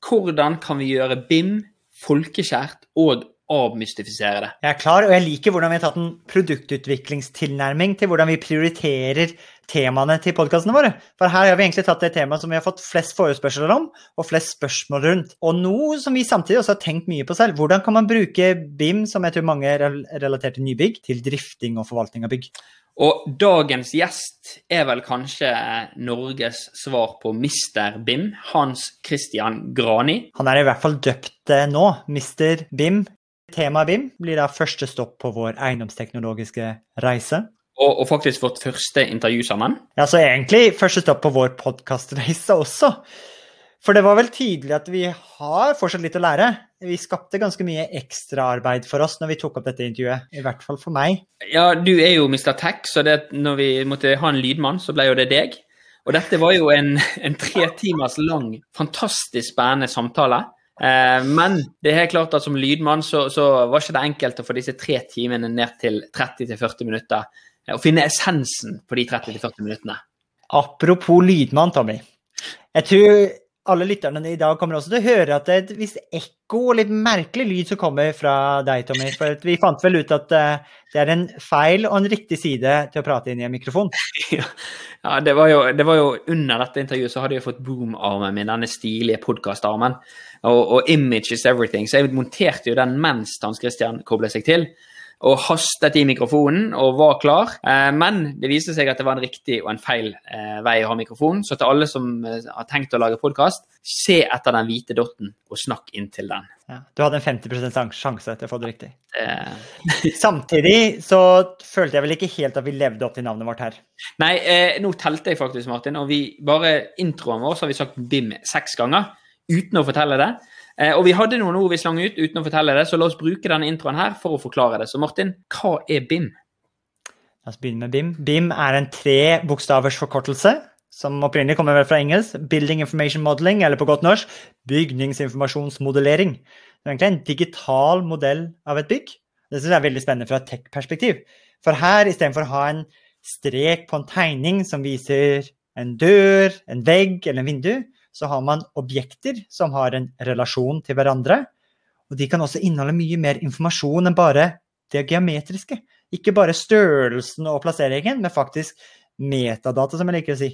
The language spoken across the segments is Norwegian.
Hvordan kan vi gjøre BIM folkekjært og avmystifisere det? Jeg er klar, og jeg liker hvordan vi har tatt en produktutviklingstilnærming til hvordan vi prioriterer temaene til podkastene våre. For her har vi egentlig tatt det temaet som vi har fått flest forespørsler om, og flest spørsmål rundt. Og noe som vi samtidig også har tenkt mye på selv. Hvordan kan man bruke BIM, som jeg tror mange er relatert til nybygg, til drifting og forvaltning av bygg? Og dagens gjest er vel kanskje Norges svar på Mr. BIM, Hans Christian Grani. Han er i hvert fall døpt eh, nå, Mr. BIM. Temaet BIM blir da første stopp på vår eiendomsteknologiske reise. Og, og faktisk vårt første intervju sammen. Ja, så egentlig første stopp på vår podkastreise også. For det var vel tydelig at vi har fortsatt litt å lære. Vi skapte ganske mye ekstraarbeid for oss når vi tok opp dette intervjuet. I hvert fall for meg. Ja, du er jo Mr. Tech, så det, når vi måtte ha en lydmann, så ble jo det deg. Og dette var jo en, en tre timers lang, fantastisk spennende samtale. Eh, men det er helt klart at som lydmann så, så var ikke det enkelt å få disse tre timene ned til 30-40 minutter. Eh, Å finne essensen på de 30-40 minuttene. Apropos lydmann, Tommy. Jeg tror alle lytterne i dag kommer også til å høre at det er et visst ekko og litt merkelig lyd som kommer fra deg, Tommy. For vi fant vel ut at eh, det er en feil og en riktig side til å prate inn i en mikrofon. Ja, det var, jo, det var jo under dette intervjuet så hadde jeg fått boom-armen min, denne stilige podkast-armen. Og, og image is everything. Så jeg monterte jo den mens Hans Christian koblet seg til. Og hastet i mikrofonen og var klar. Eh, men det viste seg at det var en riktig og en feil eh, vei å ha mikrofonen. Så til alle som eh, har tenkt å lage podkast, se etter den hvite dotten og snakk inn til den. Ja, du hadde en 50 sjans- sjanse til å få det riktig. Eh, Samtidig så følte jeg vel ikke helt at vi levde opp til navnet vårt her. Nei, eh, nå telte jeg faktisk, Martin, og vi bare introen vår så har vi sagt BIM seks ganger uten å fortelle det. Eh, og vi hadde noen ord vi slang ut uten å fortelle det, så la oss bruke denne introen her for å forklare det. Så Martin, hva er BIM? La oss begynne med BIM. BIM er en tre bokstavers forkortelse, som opprinnelig kommer vel fra engelsk. Building Information Modeling, eller på godt norsk bygningsinformasjonsmodellering. Det er egentlig en digital modell av et bygg. Det synes jeg er veldig spennende fra et tech-perspektiv. For her, istedenfor å ha en strek på en tegning som viser en dør, en vegg eller en vindu, så har man objekter som har en relasjon til hverandre. Og de kan også inneholde mye mer informasjon enn bare det geometriske. Ikke bare størrelsen og plasseringen, men faktisk metadata, som jeg liker å si,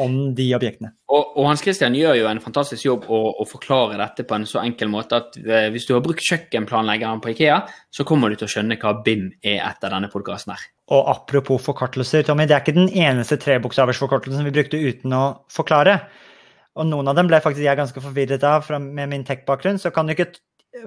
om de objektene. Og, og Hans Christian gjør jo en fantastisk jobb å, å forklare dette på en så enkel måte at eh, hvis du har brukt kjøkkenplanleggeren på Ikea, så kommer du til å skjønne hva BIM er etter denne podkasten her. Og apropos forkortelser, Tommy, det er ikke den eneste trebokstaversforkortelsen vi brukte uten å forklare. Og noen av dem ble faktisk jeg ganske forvirret av med min tech-bakgrunn, så kan du ikke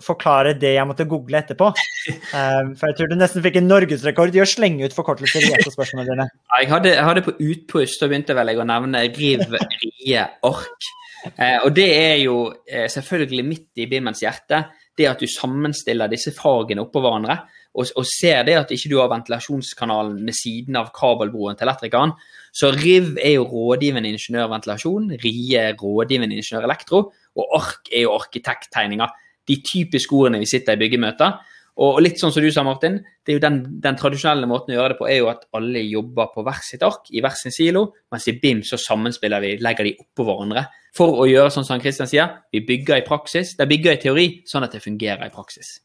forklare det jeg måtte google etterpå. Um, for jeg tror du nesten fikk en norgesrekord i å slenge ut forkortelser i et av spørsmålene dine. Ja, Jeg hadde, jeg hadde på utpust, så begynte vel jeg å nevne riv, rie, ork. Eh, og det er jo eh, selvfølgelig midt i BIM-ens hjerte, det at du sammenstiller disse fagene oppå hverandre, og, og ser det at ikke du har ventilasjonskanalen med siden av kabelbroen til elektrikeren. Så RIV er jo rådgivende ingeniør ventilasjon, RIE er rådgivende ingeniør elektro, og ARK er jo arkitekttegninger. De typiske ordene vi sitter i byggemøter. Og litt sånn som du sa, Martin, det er jo den, den tradisjonelle måten å gjøre det på er jo at alle jobber på hver sitt ark, i hver sin silo, mens i BIM så sammenspiller vi, legger de oppå hverandre. For å gjøre sånn som Kristian sier, vi bygger i praksis, er bygger i teori, sånn at det fungerer i praksis.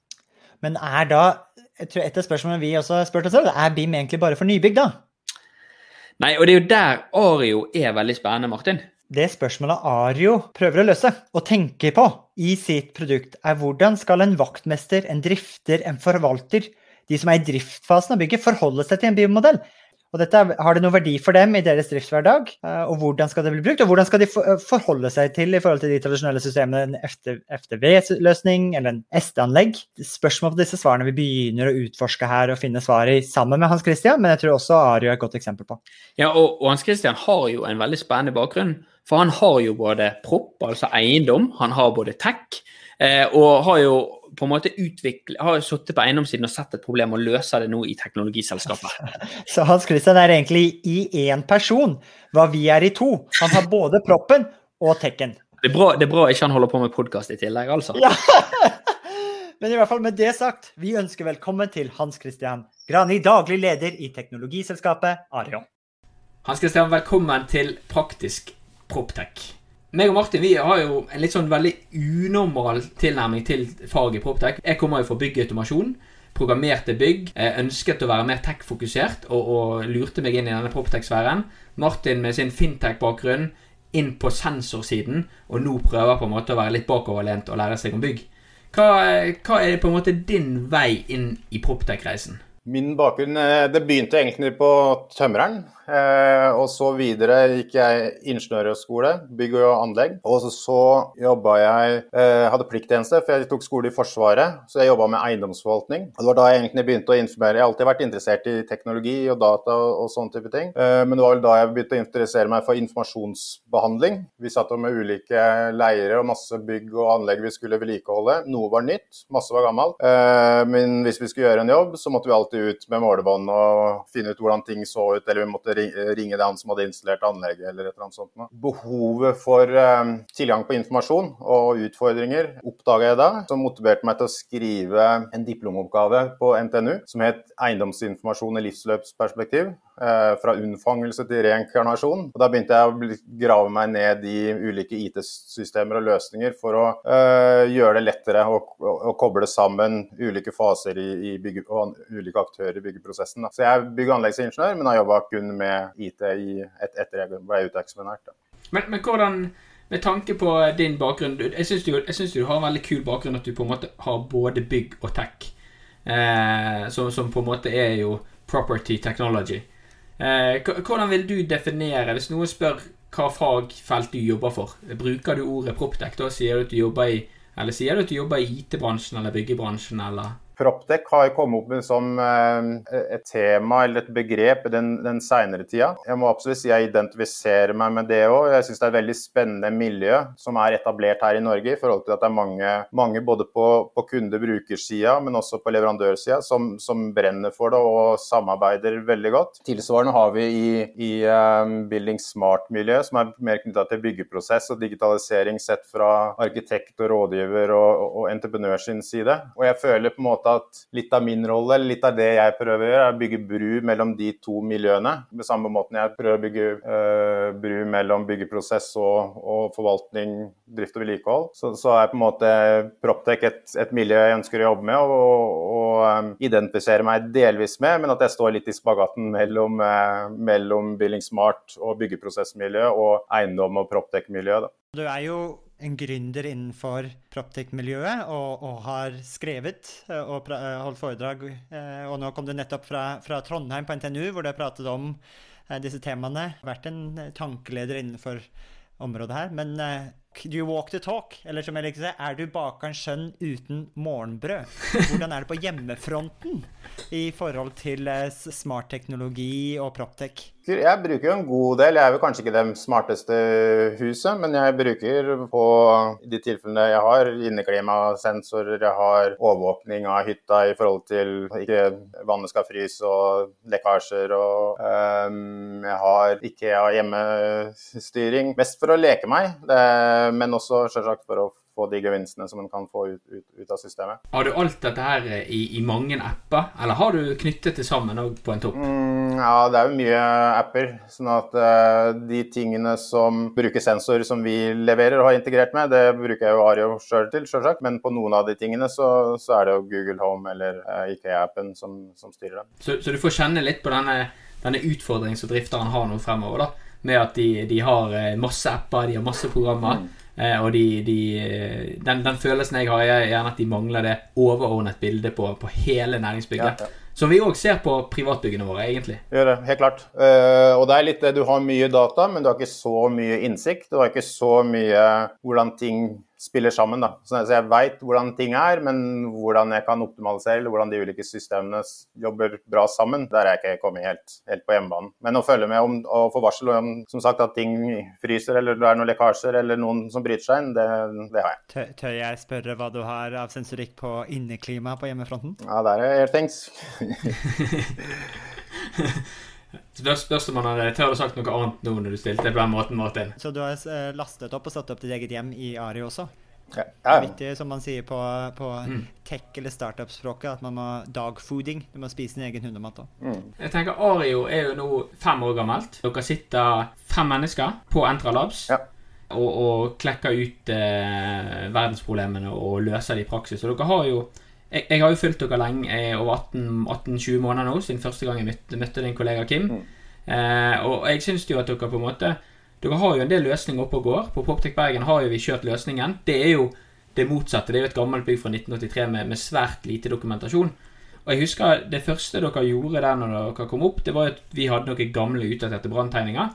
Men er da jeg tror Et av spørsmålene vi også har spurt oss selv, er BIM egentlig bare for nybygg, da? Nei, og det er jo der Ario er veldig spennende, Martin. Det spørsmålet Ario prøver å løse, og tenker på i sitt produkt, er hvordan skal en vaktmester, en drifter, en forvalter, de som er i driftfasen av bygget, forholde seg til en BIM-modell? Og dette, Har det noen verdi for dem i deres driftshverdag? Eh, og hvordan skal det bli brukt? Og hvordan skal de eh, forholde seg til i forhold til de tradisjonelle systemene, en FTV-løsning eller en SD-anlegg? Spørsmål på disse svarene vi begynner å utforske her og finne svar i sammen med Hans Christian, men jeg tror også Ario er et godt eksempel på. Ja, og, og Hans Christian har jo en veldig spennende bakgrunn. For han har jo både propp, altså eiendom, han har både tech, eh, og har jo på en måte utvikle, har sittet på eiendomssiden og sett et problem og løser det nå i teknologiselskapet. Så Hans Christian er egentlig i én person, hva vi er i to. Han har både proppen og tekken. Det er bra, det er bra ikke han holder på med podkast i tillegg, altså. Ja. Men i hvert fall med det sagt, vi ønsker velkommen til Hans Christian Grani, daglig leder i teknologiselskapet Arion. Hans Christian, velkommen til Praktisk Proptech meg og Martin vi har jo en litt sånn veldig unormal tilnærming til faget Proptech. Jeg kommer jo fra byggautomasjon. Programmerte bygg. Ønsket å være mer tech-fokusert og, og, lurte meg inn i denne Proptech-sfæren. Martin med sin fintech-bakgrunn inn på sensorsiden, og nå prøver på en måte å være litt bakoverlent og lære seg om bygg. Hva, hva er på en måte din vei inn i Proptech-reisen? Min bakgrunn eh, Det begynte egentlig på Tømreren. Eh, og så videre gikk jeg ingeniørhøgskole, bygg og anlegg. Og så jobba jeg eh, Hadde plikttjeneste, for jeg tok skole i Forsvaret. Så jeg jobba med eiendomsforvaltning. Og det var da jeg egentlig begynte å informere. Jeg har alltid vært interessert i teknologi og data og, sånne type ting. Men det var vel da jeg begynte å interessere meg for informasjonsbehandling. Vi satt med ulike leirer og masse bygg og anlegg vi skulle vedlikeholde. Noe var nytt, masse var gammelt. Men hvis vi skulle gjøre en jobb, så måtte vi alltid ut med målebånd og finne ut hvordan ting så ut, eller vi måtte ringe det han som hadde installert anlegget, eller et eller annet sånt. Behovet for um, tilgang på informasjon og utfordringer oppdaga jeg da, som motiverte meg til å skrive en diplomoppgave på NTNU som het 'Eiendomsinformasjon i livsløpsperspektiv'. Uh, fra unnfangelse til reinkarnasjon. Og Da begynte jeg å grave meg ned i ulike IT-systemer og løsninger for å uh, gjøre det lettere å, å, å, koble sammen ulike faser i, i bygge, og ulike aktører i byggeprosessen. Da. Så jeg er bygg- og anleggsingeniør, men har jobba kun med IT et, etter jeg ble uteksaminert. Men, men hvordan med tanke på din bakgrunn Jeg syns du, du, har en veldig kul bakgrunn at du på en måte har både bygg og tech. Eh, som, som, på en måte er jo property technology. Eh, hvordan vil du definere, hvis noen spør hva fagfelt du jobber for, bruker du ordet proptech? Da sier du at du jobber i eller sier du at du jobber i IT-bransjen eller byggebransjen, eller? Proptech har kommet opp som eh, et tema eller et begrep den, den seinere tida. Jeg må absolutt si jeg identifiserer meg med det òg. Jeg syns det er et veldig spennende miljø som er etablert her i Norge, i forhold til at det er mange, mange både på, på kunde-brukersida, men også på leverandørsida, som, som, brenner for det og samarbeider veldig godt. Tilsvarende har vi i, i um, Building Smart-miljøet, som er mer knytta til byggeprosess og digitalisering sett fra arkitekt og rådgiver og, og, og entreprenør sin side. Og jeg føler på en måte at litt av min rolle, litt av det jeg prøver å gjøre, er å bygge bru mellom de to miljøene. På samme måten jeg prøver å bygge uh, bru mellom byggeprosess og, og, forvaltning, drift og vedlikehold. Så, så, er på en måte Proptech et, et, miljø jeg ønsker å jobbe med og, og um, identifisere meg delvis med, men at jeg står litt i spagaten mellom, uh, mellom Billing Smart og byggeprosessmiljø og eiendom og Proptech-miljø. Du er jo en gründer innenfor Proptech-miljøet og, og, har skrevet eh, og pra, eh, holdt foredrag. Eh, og nå kom du nettopp fra, fra, Trondheim på NTNU, hvor du har pratet om disse temaene. Vært en tankeleder innenfor området her. Men do you walk the talk? Eller som jeg liker å si, er du bakerens sønn uten morgenbrød? Hvordan er det på hjemmefronten i forhold til smartteknologi og Proptech? Jeg bruker jo en god del. Jeg er vel kanskje ikke det smarteste huset, men jeg bruker på de tilfellene jeg har inneklimasensorer, jeg har overvåkning av hytta i forhold til ikke vannet skal fryse og lekkasjer og um, Jeg har IKEA hjemmestyring, mest for å leke meg, det, men også selvsagt for å få de gevinstene som en kan få ut, ut, ut, av systemet. Har du alt dette her i, i mange apper, eller har du knyttet det sammen på en topp? Mm, ja, det er jo mye apper. sånn at uh, de tingene som bruker sensor som vi leverer og har integrert med, det bruker jeg jo Ario sjøl til, selvsagt. Men på noen av de tingene så, så er det jo Google Home eller uh, eh, IKEA-appen som, som, styrer dem. Så, så, du får kjenne litt på denne, denne utfordringen som drifteren har nå fremover, da? Med at de, de har eh, masse apper, de har masse programmer. Mm. Eh, og de, de, den, den, følelsen jeg har, er gjerne at de mangler det overordnet bildet på, på hele næringsbygget. Ja, ja. Som vi òg ser på privatbyggene våre, egentlig. Gjør det, helt klart. Uh, og det er litt det, du har mye data, men du har ikke så mye innsikt. Du har ikke så mye hvordan ting spiller sammen. Da. Så jeg veit hvordan ting er, men hvordan jeg kan optimalisere, eller hvordan de ulike systemene jobber bra sammen, der er jeg ikke kommet helt, helt på hjemmebanen. Men å følge med om, og få varsel om som sagt, at ting fryser, eller det er noen lekkasjer, eller noen som bryter seg inn, det, det har jeg. Tør jeg spørre hva du har av sensorikk på inneklima på hjemmefronten? Ja, der er airthings. Spørs, spørs om han hadde tør å sagt noe annet nå når du stilte på den måten, Martin. Så du har eh, lastet opp og satt opp ditt eget hjem i Ari også? Ja. Det er viktig, som man sier på, på mm. tech- eller startup-språket, at man må dogfooding. Du må spise din egen hundemat òg. Mm. Jeg tenker Ario er jo nå fem år gammelt. Dere sitter fem mennesker på Entra Labs. Ja. Og, og, klekker ut eh, verdensproblemene og løser det i praksis. Og dere har jo jeg, jeg, har jo fulgt dere lenge, over 18-20 måneder nå, siden første gang jeg møtte, møtte din kollega Kim. Mm. Eh, og jeg syns jo at dere på en måte Dere har jo en del løsninger oppe og går. På Poptech Bergen har jo vi kjørt løsningen. Det er jo det motsatte. Det er jo et gammelt bygg fra 1983 med, med svært lite dokumentasjon. Og jeg husker Det første dere gjorde der når dere kom opp, det var at vi hadde noen gamle, utdaterte branntegninger.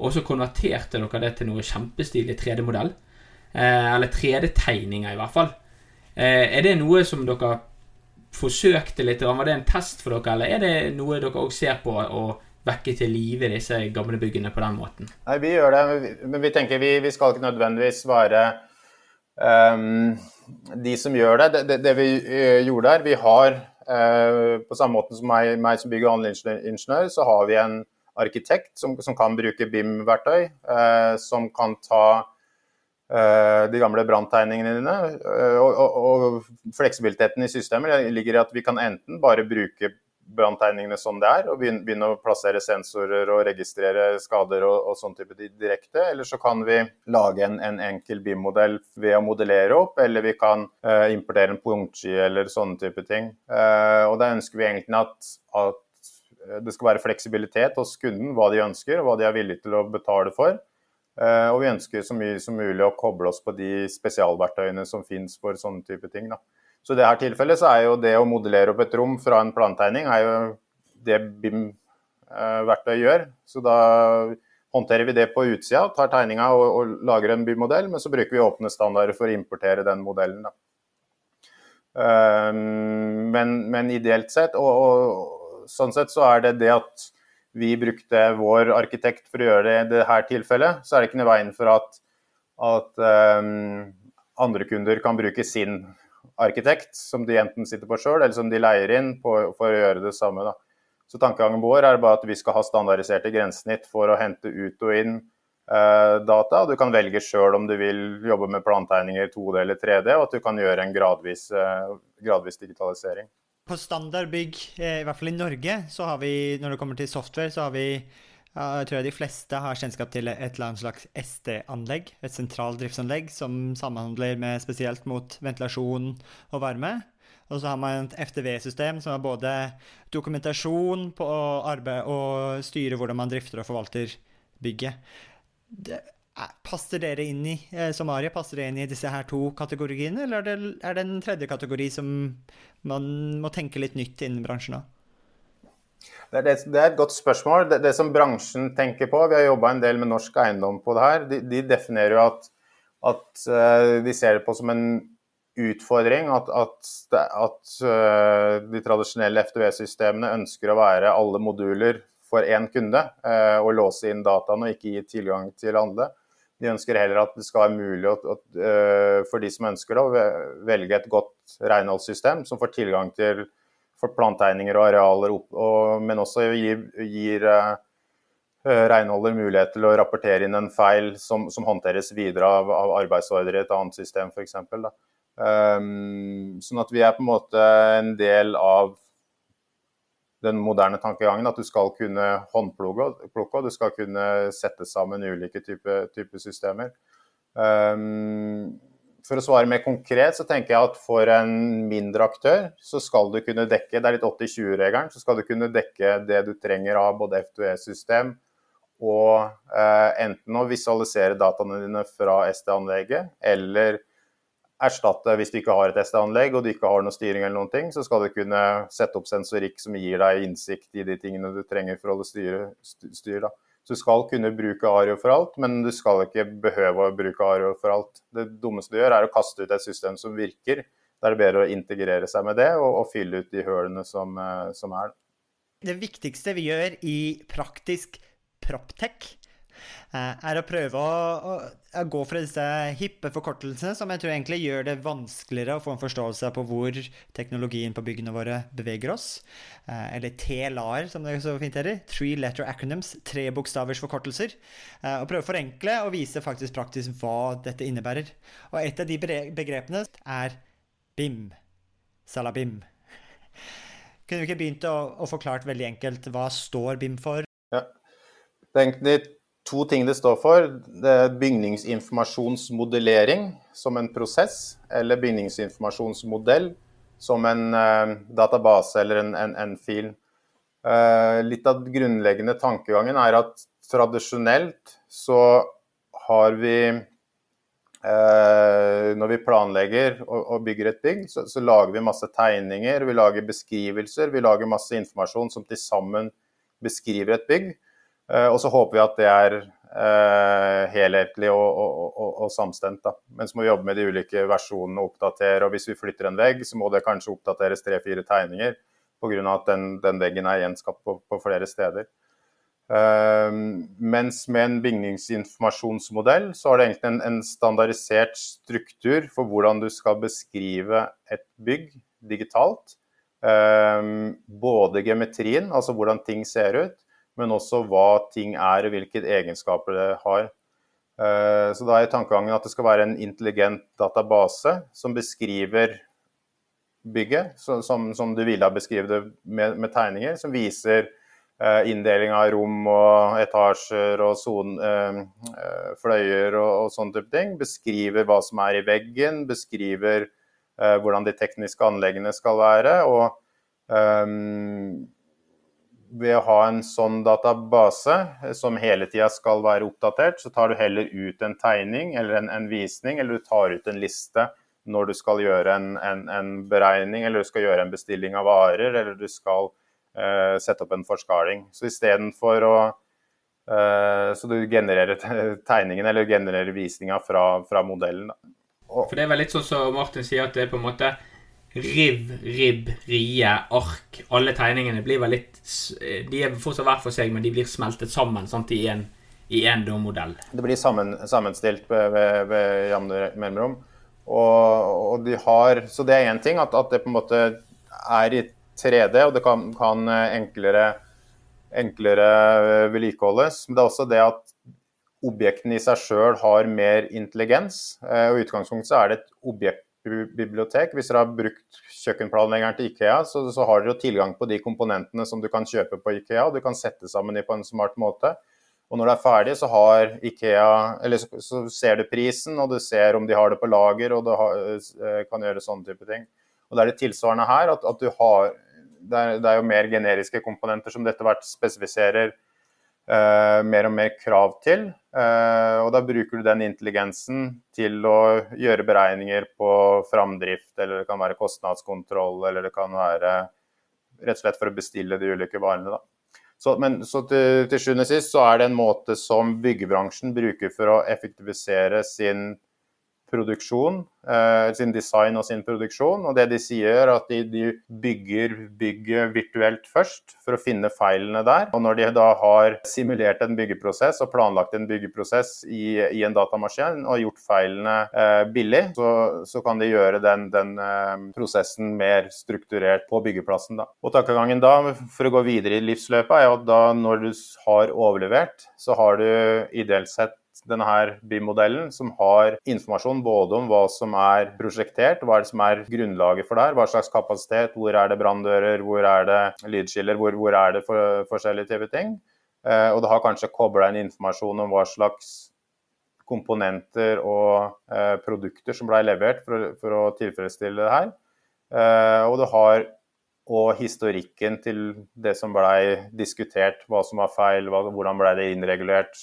Og så konverterte dere det til noe kjempestilig 3D-modell. Eh, eller 3D-tegninger, i hvert fall. Eh, er det noe som dere forsøkte litt? Var det en test for dere, eller er det noe dere òg ser på å vekke til live disse gamle byggene på den måten? Nei, vi gjør det, men vi tenker vi, vi skal ikke nødvendigvis være um, de som gjør det. Det, det, det vi uh, gjorde der, vi har uh, på samme måte som meg, meg som bygger anleggsingeniør, så har vi en arkitekt som, som kan bruke BIM-verktøy, uh, som kan ta Eh, de gamle branntegningene dine. Eh, og, og, og, fleksibiliteten i systemet ligger i at vi kan enten bare bruke branntegningene som det er, og begynne å plassere sensorer og registrere skader og, og sånn type direkte. Eller så kan vi lage en, en enkel BIM-modell ved å modellere opp, eller vi kan uh, importere en punktski eller sånne type ting. Uh, og da ønsker vi egentlig at, at det skal være fleksibilitet hos kunden, hva de ønsker og hva de er villige til å betale for. Eh, og vi ønsker så mye som mulig å koble oss på de spesialverktøyene som finnes for sånne type ting. Da. Så i dette tilfellet så er jo det å modellere opp et rom fra en plantegning er jo det BIM-verktøy gjør. Så da håndterer vi det på utsida, tar tegninga og, og, lager en BIM-modell, men så bruker vi åpne standarder for å importere den modellen. Da. Um, men, men, ideelt sett, og, og, sånn sett så er det det at vi brukte vår arkitekt for å gjøre det i dette tilfellet, så er det ikke noe veien for at, at um, andre kunder kan bruke sin arkitekt, som de enten sitter på sjøl, eller som de leier inn på, for å gjøre det samme. Da. Så tankegangen vår er bare at vi skal ha standardiserte grensesnitt for å hente ut og inn uh, data. Du kan velge sjøl om du vil jobbe med plantegninger 2D eller 3D, og at du kan gjøre en gradvis, uh, gradvis digitalisering på standardbygg, eh, i hvert fall i Norge, så har vi, når det kommer til software, så har vi jeg tror jeg de fleste har kjennskap til et eller annet slags SD-anlegg, et sentralt driftsanlegg som samhandler med spesielt mot ventilasjon og varme. Og så har man et FTV-system som har både dokumentasjon på arbeid og styre hvordan man drifter og forvalter bygget. Det, Passer dere inn i som Arie, passer dere inn i disse her to kategoriene, eller er det, er det en tredje kategori som man må tenke litt nytt innen bransjen òg? Det, er et godt spørsmål. Det, som bransjen tenker på, vi har jobba en del med norsk eiendom på det her, de, de definerer jo at, at uh, de ser det på som en utfordring at, at, at de tradisjonelle FTV-systemene ønsker å være alle moduler for én kunde, og låse inn dataene og ikke gi tilgang til andre. De ønsker heller at det skal være mulig at, at, uh, for de som ønsker det, å velge et godt renholdssystem som får tilgang til for plantegninger og arealer, og, men også gir, gir uh, renholder mulighet til å rapportere inn en feil som, som håndteres videre av, av arbeidsordre i et annet system f.eks. Um, sånn at vi er på en måte en del av den moderne tankegangen. At du skal kunne håndplukke, og du skal kunne sette sammen ulike typer type systemer. Um, for å svare mer konkret, så tenker jeg at for en mindre aktør, så skal du kunne dekke Det er litt 80-20-regelen. Så skal du kunne dekke det du trenger av både F2E-system og eh, enten å visualisere dataene dine fra SD-anlegget, eller erstatte hvis du ikke har et SD-anlegg og du ikke har noe styring eller noen ting, så skal du kunne sette opp sensorikk som gir deg innsikt i de tingene du trenger for å holde styre, styr. Så du skal kunne bruke Ario for alt, men du skal ikke behøve å bruke Ario for alt. Det dummeste du gjør, er å kaste ut et system som virker. Da er det bedre å integrere seg med det og, og fylle ut de hølene som, eh, som er. Det viktigste vi gjør i praktisk proptech, er å prøve å, å, gå fra disse hippe forkortelsene, som jeg tror egentlig gjør det vanskeligere å få en forståelse på hvor teknologien på byggene våre beveger oss. Eh, eller TLAR, som det så fint heter. Three Letter Acronyms. Tre bokstavers forkortelser. Eh, og prøve å forenkle og vise faktisk praktisk hva dette innebærer. Og et av de begrepene er BIM. Salabim. Kunne vi ikke begynt å, å forklart veldig enkelt hva står BIM for? Ja. Tenk egentlig to ting det står for. Det er bygningsinformasjonsmodellering som en prosess, eller bygningsinformasjonsmodell som en uh, database eller en, en, en fil. Uh, litt av grunnleggende tankegangen er at tradisjonelt så har vi uh, Når vi planlegger og, og bygger et bygg, så, så, lager vi masse tegninger, vi lager beskrivelser, vi lager masse informasjon som til sammen beskriver et bygg. Eh, og så håper vi at det er eh, helhetlig og, og, og, og samstemt. Da. Men så må vi jobbe med de ulike versjonene og oppdatere. Og hvis vi flytter en vegg, så må det kanskje oppdateres tre-fire tegninger pga. at den, den, veggen er gjenskapt på, på flere steder. Uh, mens med en bygningsinformasjonsmodell så har det egentlig en, en, standardisert struktur for hvordan du skal beskrive et bygg digitalt. Uh, både geometrien, altså hvordan ting ser ut, men også hva ting er og hvilke egenskaper det har. Eh, så da er tankegangen at det skal være en intelligent database som beskriver bygget, som, som du ville ha beskrevet det med, med, tegninger, som viser uh, inndeling av rom og etasjer og son, uh, fløyer og, og, sånne type ting. Beskriver hva som er i veggen, beskriver hvordan de tekniske anleggene skal være. og ved å ha en sånn database eh, som hele tida skal være oppdatert, så tar du heller ut en tegning eller en, en, visning, eller du tar ut en liste når du skal gjøre en, en, en beregning, eller du skal gjøre en bestilling av varer, eller du skal uh, sette opp en forskaling. Så istedenfor å uh, Så du genererer tegningen eller genererer visninga fra, fra modellen. Og, For det er vel litt sånn som Martin sier, at det er på en måte riv, ribb, rie, ark Alle tegningene blir vel litt De er fortsatt hver for seg, men de blir smeltet sammen sant, i en, modell. Det blir sammen, sammenstilt ved, ved, ved jevne mellomrom. Og, og, de har Så det er én ting at, at, det på en måte er i 3D, og det kan, kan enklere, enklere vedlikeholdes. Men det er også det at objektene i seg sjøl har mer intelligens. Eh, og I utgangspunktet så er det et objekt bibliotek. Hvis dere har brukt kjøkkenplanleggeren til Ikea, så, så har dere tilgang på de komponentene som du kan kjøpe på Ikea, og du kan sette sammen de på en smart måte. Og når det er ferdig, så har Ikea så, så ser du prisen, og du ser om de har det på lager, og du eh, kan gjøre sånne type ting. Og det er det tilsvarende her, at, at har det er, det er, jo mer generiske komponenter som dette hvert spesifiserer mer og mer krav til. Uh, og da bruker du den intelligensen til å gjøre beregninger på framdrift, eller det kan være kostnadskontroll, eller det kan være rett og slett for å bestille de ulike varene. Da. Så, men så til, til sjuende og sist så er det en måte som byggebransjen bruker for å effektivisere sin produksjon, eh, sin design og sin produksjon. Og det de sier, er at de, de, bygger bygget virtuelt først for å finne feilene der. Og når de da har simulert en byggeprosess og planlagt en byggeprosess i, i en datamaskin og gjort feilene eh, billig, så, så, kan de gjøre den, den eh, prosessen mer strukturert på byggeplassen. Da. Og tankegangen da, for å gå videre i livsløpet, er at da når du har overlevert, så har du ideelt sett denne her BIM-modellen, som har informasjon både om hva som er prosjektert, hva er det som er grunnlaget for det her, hva slags kapasitet, hvor er det branndører, hvor er det lydskiller, hvor, hvor er det for, forskjellige typer ting. Eh, og det har kanskje kobla inn informasjon om hva slags komponenter og eh, produkter som ble levert for, for, å tilfredsstille det her. Eh, og det har og historikken til det som blei diskutert, hva som var feil, hva, hvordan blei det innregulert,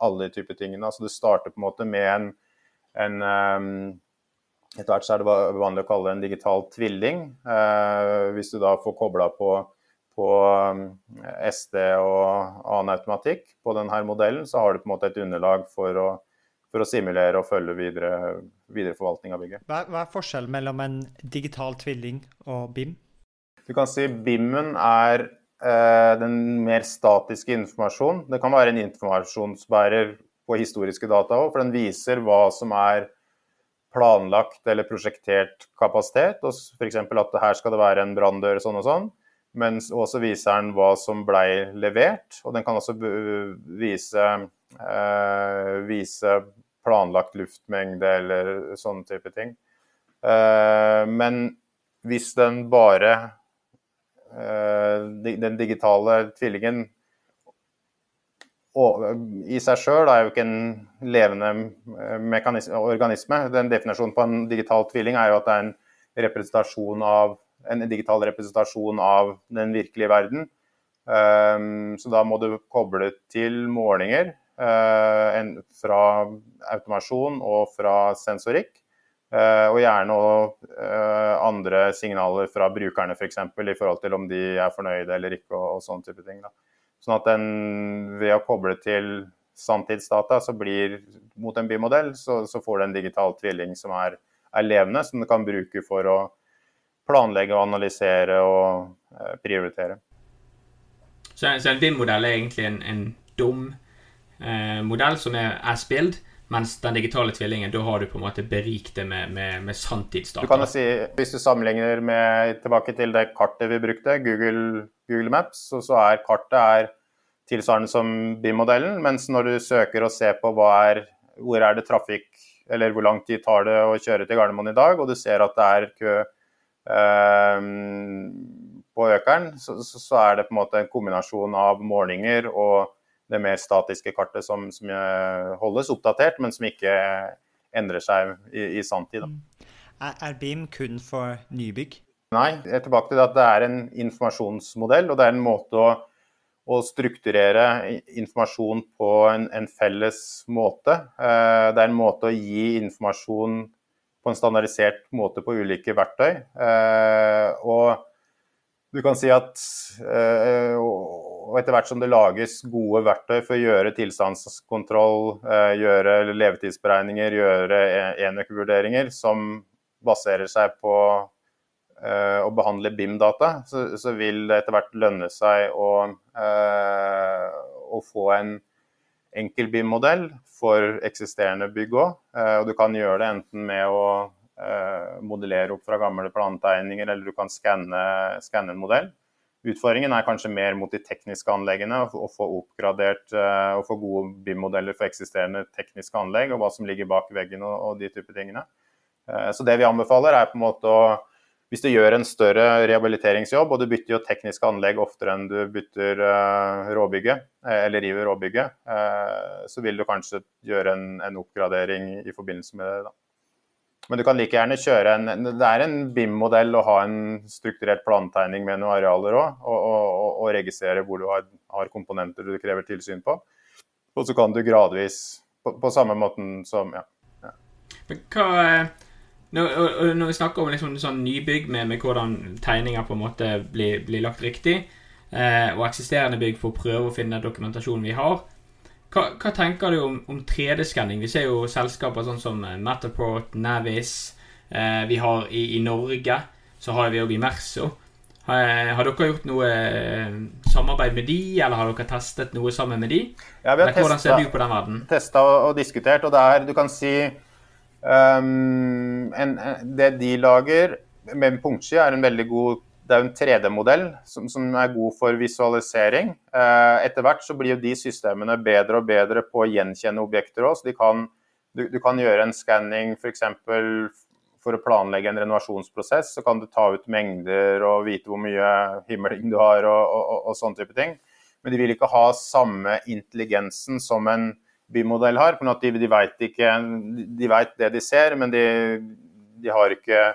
alle de typer tingene. Altså du starter på en måte med en, en, um, etter hvert så er det vanlig å kalle det en digital tvilling. hvis du da får kobla på, på SD og annen automatikk på denne modellen, så har du på en måte et underlag for å, for å simulere og følge videre, videre forvaltning av bygget. Hva, hva er forskjellen mellom en digital tvilling og BIM? Du kan si BIM-en er eh, den mer statiske informasjonen. Det kan være en informasjonsbærer på historiske data òg, for den viser hva som er planlagt eller prosjektert kapasitet. F.eks. at her skal det være en branndør sånn og sånn. Men også viser den hva som blei levert. Og den kan også vise, eh, vise planlagt luftmengde eller sånne type ting. Eh, men hvis den bare Eh, den digitale tvillingen i seg sjøl er jo ikke en levende eh, organisme. Den Definisjonen på en digital tvilling er jo at det er en, representasjon av, en digital representasjon av den virkelige verden. Um, så da må du koble til målinger fra automasjon og fra sensorikk. Eh, og gjerne òg eh, andre signaler fra brukerne f.eks. For i forhold til om de er fornøyde eller ikke og, og sånne type ting. Da. Sånn at den, ved å koble til sanntidsdata så blir mot en bymodell, så, så får du en digital tvilling som er, er, levende, som du kan bruke for å planlegge og analysere og eh, prioritere. Så, så en BIM-modell er egentlig en, en dum eh, modell som er as-build, mens den digitale tvillingen, da har du på en måte berikt det med, med, med sanntidsdata. Du kan jo si, Hvis du sammenligner med, tilbake til det kartet vi brukte, Google, Google Maps, så, så, er kartet er tilsvarende som BIM-modellen. Mens når du søker og ser på er, hvor er det trafikk, eller hvor lang tid tar det å kjøre til Gardermoen i dag, og du ser at det er kø eh, på Økeren, så, så, er det på en måte en kombinasjon av målinger og det mer statiske kartet som, som holdes oppdatert, men som ikke endrer seg i, i sanntid. Mm. Er, er BIM kun for nybygg? Nei, jeg er tilbake til at det er en informasjonsmodell, og det er en måte å, å strukturere informasjon på en, en, felles måte. Eh, det er en måte å gi informasjon på en standardisert måte på ulike verktøy. Eh, og du kan si at eh, og etter hvert som det lages gode verktøy for å gjøre tilstandskontroll, eh, gjøre levetidsberegninger, gjøre enøkvurderinger som baserer seg på eh, å behandle BIM-data, så, så, vil det etter hvert lønne seg å, eh, å få en enkel BIM-modell for eksisterende bygg òg. Og du kan gjøre det enten med å modellere opp fra gamle plantegninger, eller du kan skanne en modell. Utfordringen er kanskje mer mot de tekniske anleggene, å få oppgradert eh, og få gode BIM-modeller for eksisterende tekniske anlegg, og hva som ligger bak veggen og, og de type tingene. Eh, så det vi anbefaler er på en måte å hvis du gjør en større rehabiliteringsjobb, og du bytter jo tekniske anlegg oftere enn du bytter uh, råbygget, eller river råbygget, så vil du kanskje gjøre en, en, oppgradering i forbindelse med det. da. Men du kan like gjerne kjøre en Det er en BIM-modell å ha en strukturert plantegning med noen arealer òg, og, og, og, registrere hvor du har, har, komponenter du krever tilsyn på. Og så kan du gradvis, på, på samme måten som ja. ja. Men hva når, når, vi snakker om liksom sånn nybygg med, med, hvordan tegninger på en måte blir, blir lagt riktig, eh, og eksisterende bygg for å prøve å finne dokumentasjonen vi har, hva, hva, tenker du om, om 3D-skanning? Vi ser jo selskaper sånn som eh, Matterport, Navis. Eh, vi har i, i, Norge så har vi òg Imerso. Har, eh, har, dere gjort noe eh, samarbeid med de, eller har dere testet noe sammen med de? Ja, vi har testet, hvordan ser du på den verden? Testa og, diskutert, og det er, du kan si um, en, Det de lager med punktski, er en veldig god det er jo en 3D-modell som, som, er god for visualisering. Eh, etter hvert så blir jo de systemene bedre og bedre på å gjenkjenne objekter òg. Du, du, kan gjøre en skanning f.eks. For, for å planlegge en renovasjonsprosess. Så kan du ta ut mengder og vite hvor mye himmeling du har og, og, og, og sånne type ting. Men de vil ikke ha samme intelligensen som en bymodell har. for De, de vet ikke, de vet det de ser, men de, de har ikke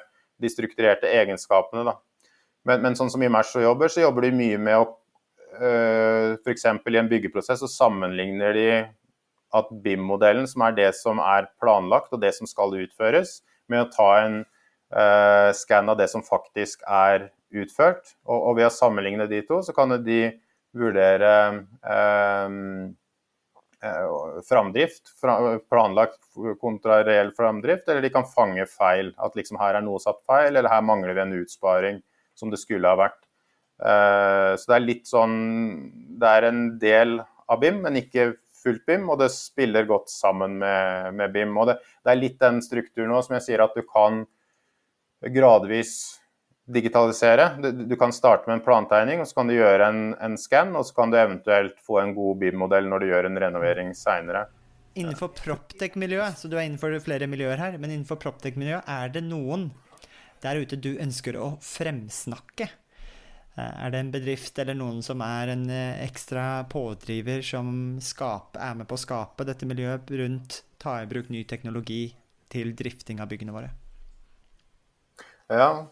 de strukturerte egenskapene. da. Men, men sånn som i Merso jobber, så jobber de mye med å eh, F.eks. i en byggeprosess så sammenligner de at BIM-modellen, som er det som er planlagt og det som skal utføres, med å ta en uh, skann av det som faktisk er utført. Og, og, ved å sammenligne de to, så kan de vurdere uh, framdrift, planlagt kontra reell framdrift, eller de kan fange feil. At liksom her er noe satt feil, eller her mangler vi en utsparing som det skulle ha vært. Så det er litt sånn Det er en del av BIM, men ikke fullt BIM, og det spiller godt sammen med, med BIM. Og det, det, er litt den strukturen nå som jeg sier at du kan gradvis digitalisere. Du, du kan starte med en plantegning, og så kan du gjøre en, en skann, og så kan du eventuelt få en god BIM-modell når du gjør en renovering seinere. Innenfor Proptech-miljøet, så du er innenfor flere miljøer her, men innenfor Proptech-miljøet, er det noen der ute du ønsker å fremsnakke? Eh, er det en bedrift eller noen som er en eh, ekstra pådriver som skape, er med på å skape dette miljøet rundt ta i bruk ny teknologi til drifting av byggene våre? Ja,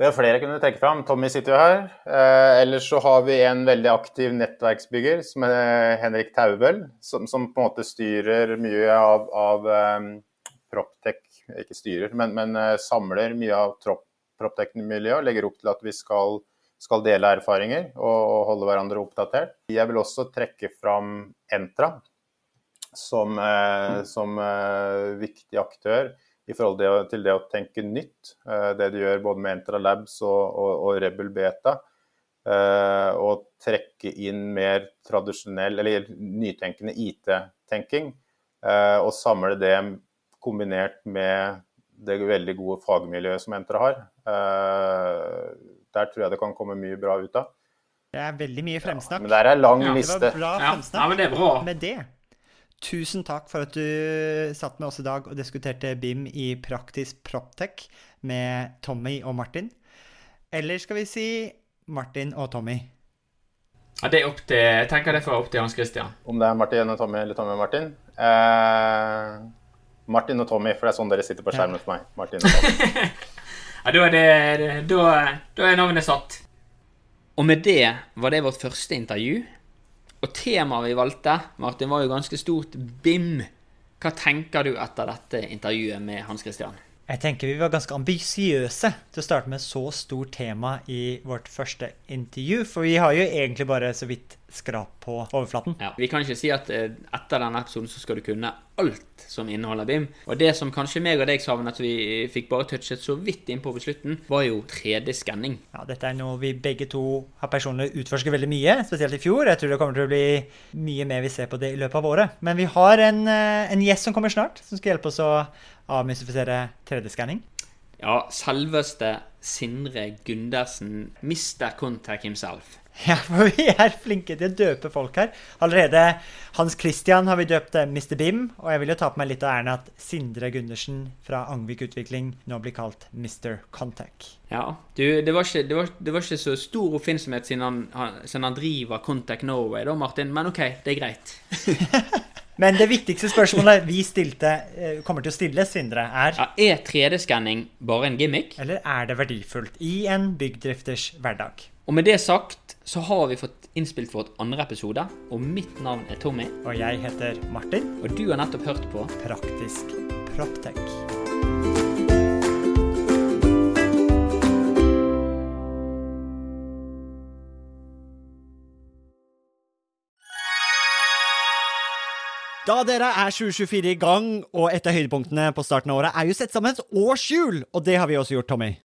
det er flere jeg kunne trekke fram. Tommy sitter jo her. Eh, ellers så har vi en veldig aktiv nettverksbygger som er Henrik Taubel, som, som, på en måte styrer mye av, av um, Proptech Ikke styrer, men, men uh, samler mye av trop, proptech-miljøet legger opp til at vi skal, skal dele erfaringer og, og, holde hverandre oppdatert. Jeg vil også trekke fram Entra som, eh, som eh, viktig aktør i forhold til det å tenke nytt. Eh, det du gjør både med Entra Labs og, og, og Rebel Beta. Og trekke inn mer tradisjonell, eller nytenkende IT-tenking. Eh, og samle det kombinert med det veldig gode fagmiljøet som Entra har. Uh, der tror jeg det kan komme mye bra ut av. Det er veldig mye fremsnakk. Ja, men der er lang ja, liste. Det var bra fremsnakk. Ja, men det er bra. Med det, tusen takk for at du satt med oss i dag og diskuterte BIM i Praktisk Proptech med Tommy og Martin. Eller skal vi si Martin og Tommy? Ja, det er opp til, Jeg tenker det får opp til Hans Christian. Om det er Martin og Tommy eller Tommy og Martin? Eh... Martin og Tommy, for det er sånn dere sitter på skjermen for meg. Martin og Tommy. ja, da er, det, da, da er navnet satt. Og med det var det vårt første intervju. Og temaet vi valgte, Martin, var jo ganske stort BIM. Hva tenker du etter dette intervjuet med Hans Christian? Jeg tenker vi var ganske ambisiøse til å starte med så stort tema i vårt første intervju. For vi har jo egentlig bare så vidt skrap på overflaten. Ja, vi kan ikke si at eh, etter denne episoden så skal du kunne alt som inneholder BIM. Og det som kanskje meg og deg savnet at vi fikk bare touchet så vidt innpå på slutten, var jo 3D-skanning. Ja, dette er noe vi begge to har personlig utforsket veldig mye, spesielt i fjor. Jeg tror det kommer til å bli mye mer vi ser på det i løpet av året. Men vi har en, eh, en gjest som kommer snart, som skal hjelpe oss å avmystifisere 3D-skanning? Ja, selveste Sindre Gundersen, Mr. Contact himself. Ja, for vi er flinke til å døpe folk her. Allerede Hans Christian har vi døpt Mr. Bim, og jeg vil jo ta på meg litt av æren at Sindre Gundersen fra Angvik Utvikling nå blir kalt Mr. Contact. Ja, du, det, var ikke, det, var, det var, ikke, så stor oppfinnsomhet siden han, siden han driver Contact Norway, da, Martin, men OK, det er greit. Men det viktigste spørsmålet vi stilte, eh, kommer til å stille, Sindre, er ja, Er 3D-skanning bare en gimmick? Eller er det verdifullt i en byggdrifters hverdag? Og med det sagt så har vi fått innspilt vårt andre episode, og mitt navn er Tommy. Og jeg heter Martin. Og du har nettopp hørt på Praktisk Proptech. Da dere er 2024 i gang, og et av høydepunktene på starten av året er jo sett sammen et årshjul, og det har vi også gjort, Tommy.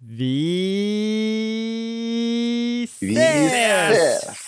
Vi ses! Vi ses!